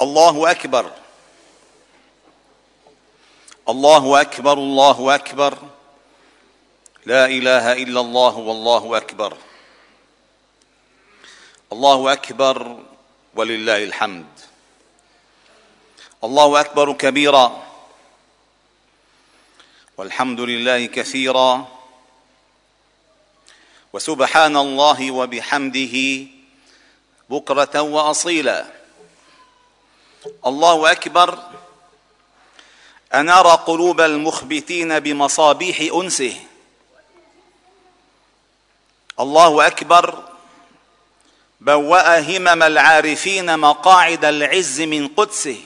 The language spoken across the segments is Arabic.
الله أكبر. الله أكبر الله أكبر. لا إله إلا الله والله أكبر. الله أكبر ولله الحمد. الله أكبر كبيرا. والحمد لله كثيرا. وسبحان الله وبحمده بكرة وأصيلا. الله أكبر انار قلوب المخبتين بمصابيح أنسه. الله أكبر بوأ همم العارفين مقاعد العز من قدسه.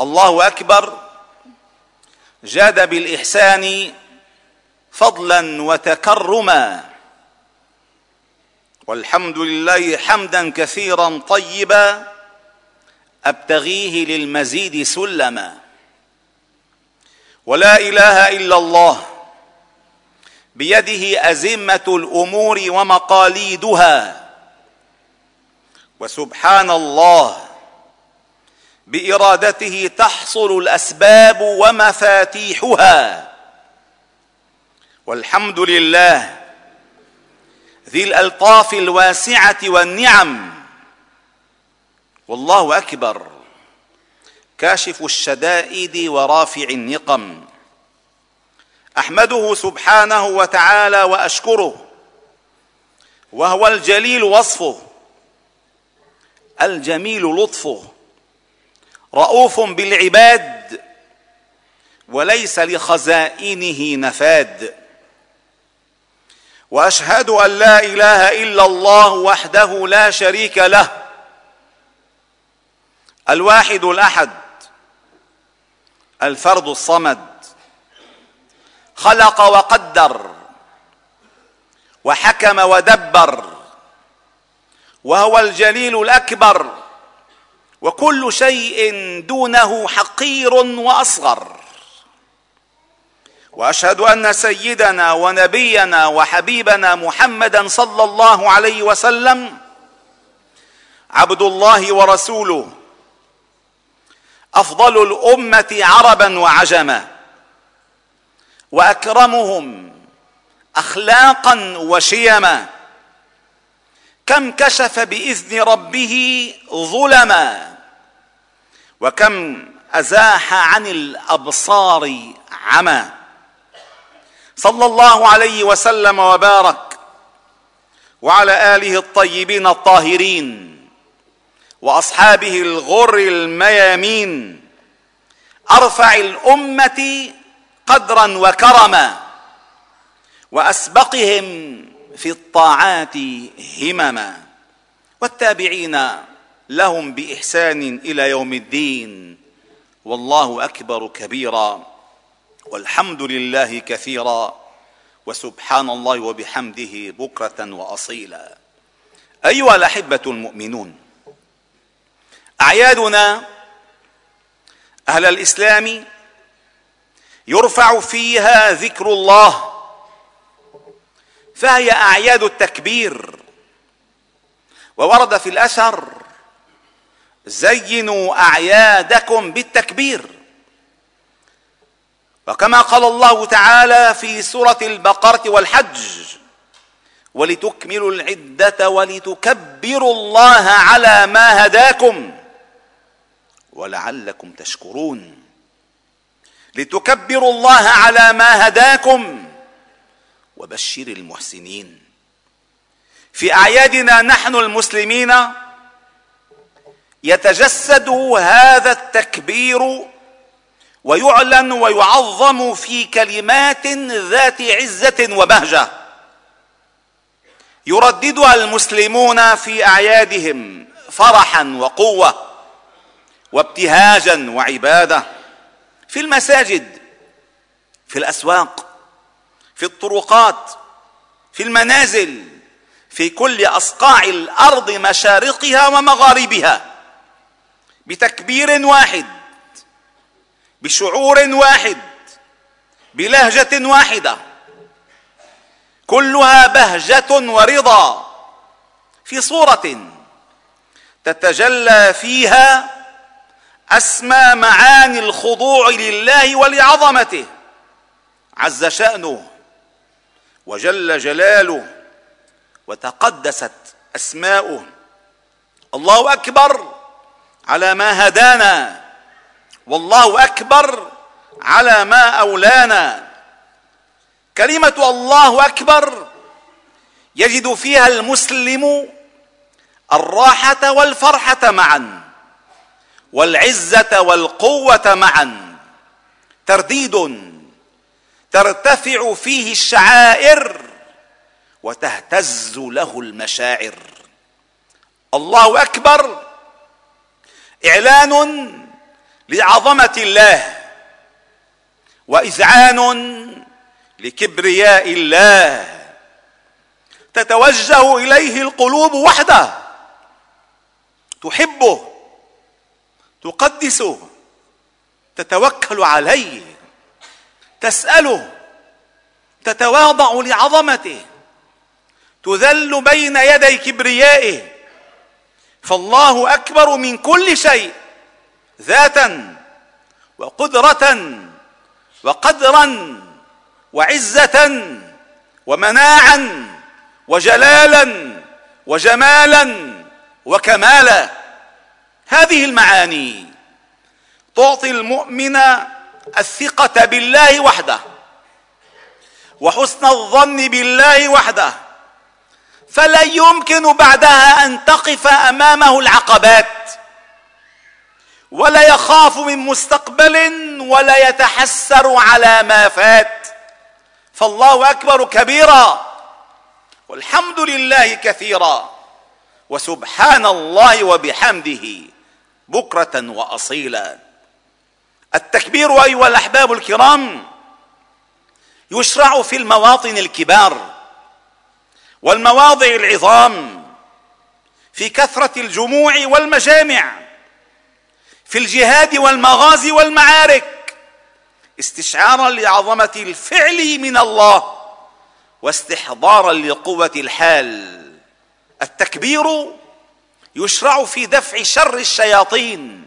الله أكبر جاد بالإحسان فضلا وتكرما. والحمد لله حمدا كثيرا طيبا. أبتغيه للمزيد سلما. ولا إله إلا الله. بيده أزمة الأمور ومقاليدها. وسبحان الله. بإرادته تحصل الأسباب ومفاتيحها. والحمد لله. ذي الألطاف الواسعة والنعم. والله أكبر. كاشف الشدائد ورافع النقم. أحمده سبحانه وتعالى وأشكره. وهو الجليل وصفه. الجميل لطفه. رؤوف بالعباد. وليس لخزائنه نفاد. وأشهد أن لا إله إلا الله وحده لا شريك له. الواحد الأحد الفرد الصمد. خلق وقدر وحكم ودبر وهو الجليل الأكبر وكل شيء دونه حقير وأصغر. وأشهد أن سيدنا ونبينا وحبيبنا محمدا صلى الله عليه وسلم عبد الله ورسوله. أفضل الأمة عربا وعجما. وأكرمهم اخلاقا وشيما. كم كشف بإذن ربه ظلما. وكم أزاح عن الأبصار عمى صلى الله عليه وسلم وبارك. وعلى آله الطيبين الطاهرين. وأصحابه الغر الميامين. أرفع الأمة قدرا وكرما وأسبقهم في الطاعات همما. والتابعين لهم بإحسان إلى يوم الدين. والله أكبر كبيرا. والحمد لله كثيرا. وسبحان الله وبحمده بكرة واصيلا. أيها الأحبة المؤمنون أعيادنا أهل الإسلام يرفع فيها ذكر الله فهي أعياد التكبير. وورد في الأثر زينوا أعيادكم بالتكبير وكما قال الله تعالى في سورة البقرة والحج ولتكملوا العدة ولتكبروا الله على ما هداكم ولعلكم تشكرون. لتكبروا الله على ما هداكم وبشر المحسنين. في أعيادنا نحن المسلمين يتجسد هذا التكبير ويعلن ويعظم في كلمات ذات عزة وبهجة. يرددها المسلمون في أعيادهم فرحا وقوة. وابتهاجا وعبادة في المساجد في الأسواق في الطرقات في المنازل في كل أصقاع الأرض مشارقها ومغاربها بتكبير واحد بشعور واحد بلهجة واحدة. كلها بهجة ورضا في صورة تتجلى فيها أسمى معاني الخضوع لله ولعظمته عز شأنه وجل جلاله وتقدست أسماؤه. الله أكبر على ما هدانا والله أكبر على ما أولانا. كلمة الله أكبر يجد فيها المسلم الراحة والفرحة معا. والعزة والقوة معا. ترديد. ترتفع فيه الشعائر وتهتز له المشاعر. الله أكبر. إعلان لعظمة الله. وإذعان لكبرياء الله. تتوجه إليه القلوب وحده. تحبه. تقدسه تتوكل عليه تساله تتواضع لعظمته تذل بين يدي كبريائه فالله أكبر من كل شيء ذاتا وقدرة وقدرا وعزة ومناعا وجلالا وجمالا وكمالا. هذه المعاني. تعطي المؤمن الثقة بالله وحده وحسن الظن بالله وحده فلا يمكن بعدها أن تقف أمامه العقبات ولا يخاف من مستقبل ولا يتحسر على ما فات. فالله أكبر كبيرا والحمد لله كثيرا وسبحان الله وبحمده. بكرة وأصيلا. التكبير أيها الأحباب الكرام يشرع في المواطن الكبار والمواضع العظام في كثرة الجموع والمجامع في الجهاد والمغازي والمعارك استشعارا لعظمة الفعل من الله واستحضارا لقوة الحال. التكبير يشرع في دفع شر الشياطين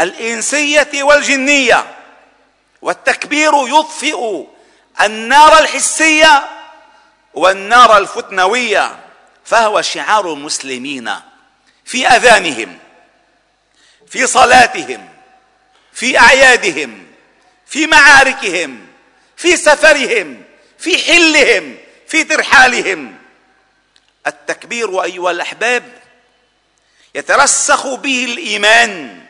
الإنسية والجنية والتكبير يطفئ النار الحسية والنار الفتنوية فهو شعار المسلمين في أذانهم في صلاتهم في أعيادهم في معاركهم في سفرهم في حلهم في ترحالهم. التكبير أيها الأحباب يترسخ به الإيمان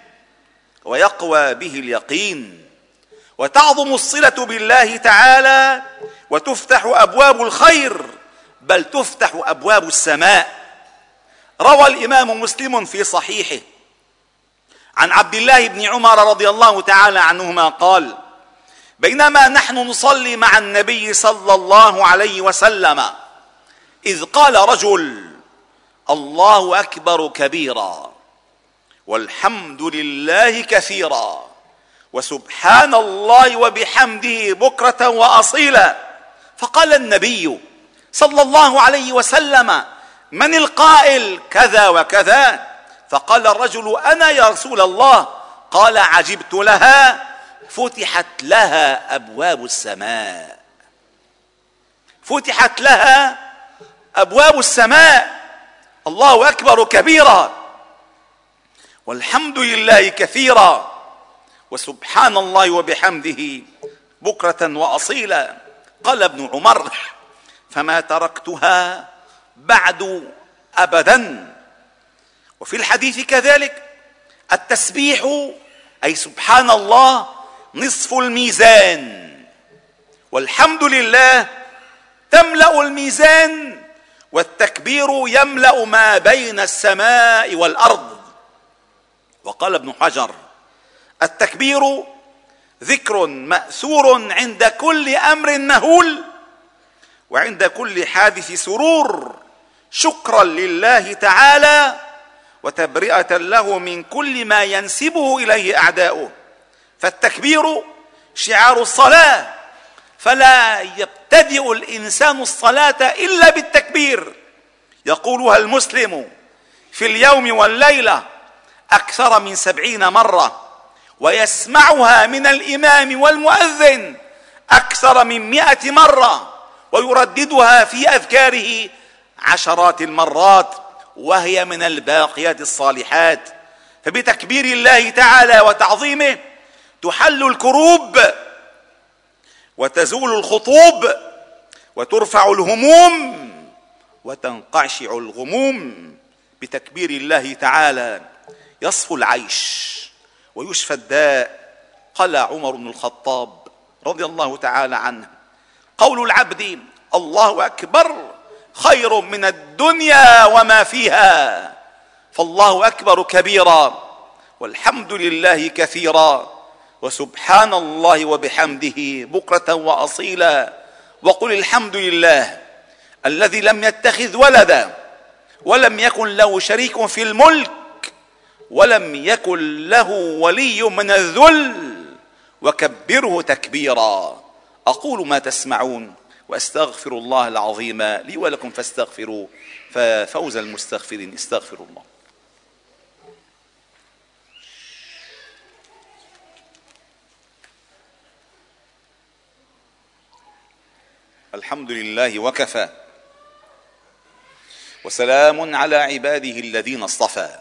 ويقوى به اليقين وتعظم الصلة بالله تعالى وتفتح أبواب الخير بل تفتح أبواب السماء. روى الإمام مسلم في صحيحه عن عبد الله بن عمر رضي الله تعالى عنهما قال بينما نحن نصلي مع النبي صلى الله عليه وسلم إذ قال رجل الله أكبر كبيرا والحمد لله كثيرا وسبحان الله وبحمده بكرة وأصيلا. فقال النبي صلى الله عليه وسلم من القائل كذا وكذا؟ فقال الرجل أنا يا رسول الله. قال عجبت لها فتحت لها أبواب السماء. فتحت لها أبواب السماء الله أكبر كبيرا. والحمد لله كثيرا. وسبحان الله وبحمده بكرة وأصيلا. قال ابن عمر فما تركتها بعد أبدا. وفي الحديث كذلك التسبيح أي سبحان الله نصف الميزان. والحمد لله تملأ الميزان والتكبير يملأ ما بين السماء والأرض. وقال ابن حجر التكبير ذكر مأثور عند كل أمر مهول وعند كل حادث سرور. شكرا لله تعالى وتبرئة له من كل ما ينسبه إليه أعداؤه. فالتكبير شعار الصلاة فلا يبتدئ الإنسان الصلاة إلا بالتكبير. يقولها المسلم في اليوم والليلة أكثر من سبعين مرة ويسمعها من الإمام والمؤذن أكثر من مائه مرة ويرددها في أذكاره عشرات المرات وهي من الباقيات الصالحات. فبتكبير الله تعالى وتعظيمه تحل الكروب وتزول الخطوب وترفع الهموم وتنقشع الغموم بتكبير الله تعالى. يصفو العيش ويشفى الداء. قال عمر بن الخطاب رضي الله تعالى عنه قول العبد الله أكبر خير من الدنيا وما فيها فالله أكبر كبيرا والحمد لله كثيرا. وسبحان الله وبحمده بكرة وأصيلا. وقل الحمد لله الذي لم يتخذ ولدا ولم يكن له شريك في الملك ولم يكن له ولي من الذل. وكبره تكبيرا. أقول ما تسمعون وأستغفر الله العظيم لي ولكم فاستغفروا ففوز المستغفرين. استغفروا الله. الحمد لله وكفى. وسلام على عباده الذين اصطفى.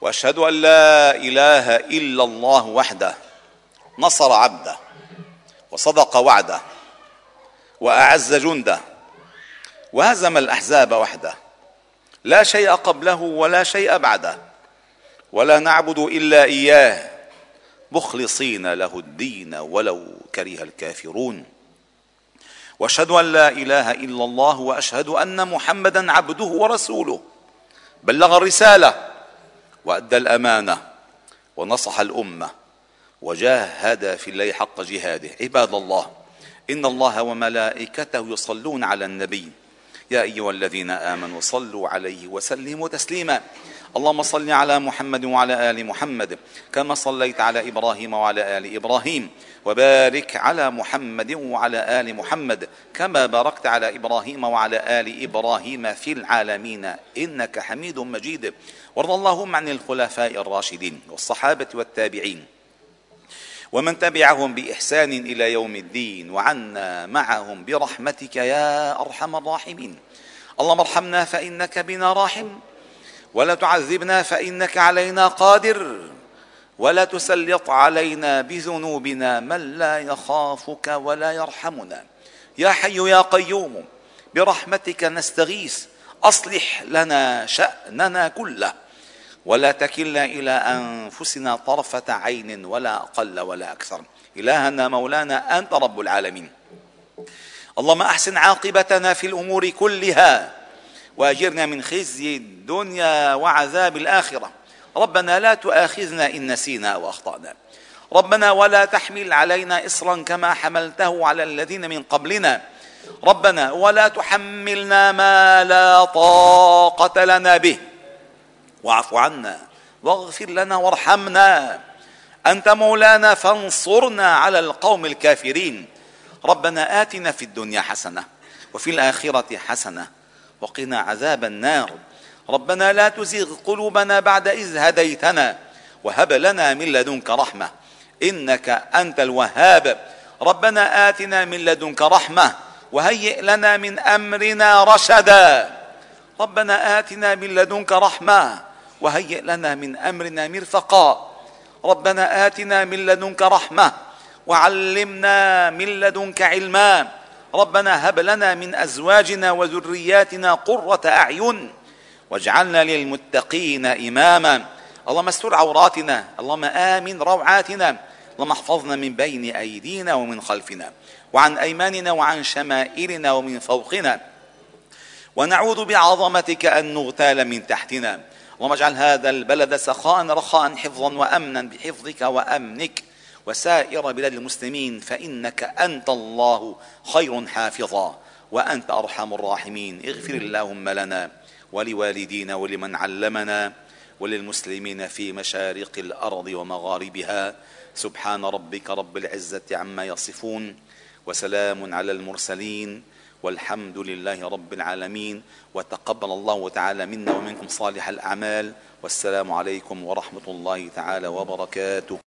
وأشهد أن لا إله إلا الله وحده نصر عبده وصدق وعده وأعز جنده وهزم الأحزاب وحده. لا شيء قبله ولا شيء بعده. ولا نعبد إلا إياه مخلصين له الدين ولو كره الكافرون. وأشهد أن لا إله إلا الله وأشهد أن محمدا عبده ورسوله. بلغ الرسالة وأدى الأمانة ونصح الأمة وجاهد في الله حق جهاده. عباد الله إن الله وملائكته يصلون على النبي. يا أيها الذين آمنوا صلوا عليه وسلموا تسليما. اللهم صل على محمد وعلى آل محمد كما صليت على إبراهيم وعلى آل إبراهيم وبارك على محمد وعلى آل محمد كما باركت على إبراهيم وعلى آل إبراهيم في العالمين إنك حميد مجيد. وارض اللهم عن الخلفاء الراشدين والصحابة والتابعين ومن تبعهم بإحسان إلى يوم الدين وعنا معهم برحمتك يا أرحم الراحمين. اللهم ارحمنا فإنك بنا راحم. ولا تعذبنا فإنك علينا قادر ولا تسلط علينا بذنوبنا من لا يخافك ولا يرحمنا. يا حي يا قيوم برحمتك نستغيث أصلح لنا شأننا كله. ولا تكلنا إلى أنفسنا طرفة عين ولا أقل ولا أكثر. إلهنا مولانا أنت رب العالمين. اللهم أحسن عاقبتنا في الأمور كلها. واجرنا من خزي الدنيا وعذاب الآخرة. ربنا لا تؤاخذنا إن نسينا أو أخطأنا. ربنا ولا تحمل علينا إصرا كما حملته على الذين من قبلنا. ربنا ولا تحملنا ما لا طاقة لنا به. واعف عنا واغفر لنا وارحمنا. أنت مولانا فانصرنا على القوم الكافرين. ربنا آتنا في الدنيا حسنة وفي الآخرة حسنة وقنا عذاب النار. ربنا لا تزغ قلوبنا بعد إذ هديتنا وهب لنا من لدنك رحمة. إنك أنت الوهاب. ربنا آتنا من لدنك رحمة وهيئ لنا من أمرنا رشدا. ربنا آتنا من لدنك رحمة وهيئ لنا من أمرنا مرفقا. ربنا آتنا من لدنك رحمة وعلمنا من لدنك علما. ربنا هب لنا من أزواجنا وذرياتنا قرة أعين واجعلنا للمتقين إماما. اللهم استر عوراتنا اللهم آمن روعاتنا اللهم احفظنا من بين أيدينا ومن خلفنا وعن أيماننا وعن شمائلنا ومن فوقنا. ونعوذ بعظمتك أن نغتال من تحتنا. اللهم اجعل هذا البلد سخاء رخاء حفظا وأمنا بحفظك وأمنك. وسائر بلاد المسلمين فإنك أنت الله خير حافظا وأنت أرحم الراحمين. اغفر اللهم لنا ولوالدينا ولمن علمنا وللمسلمين في مشارق الأرض ومغاربها. سبحان ربك رب العزة عما يصفون وسلام على المرسلين والحمد لله رب العالمين. وتقبل الله تعالى منا ومنكم صالح الأعمال. والسلام عليكم ورحمة الله تعالى وبركاته.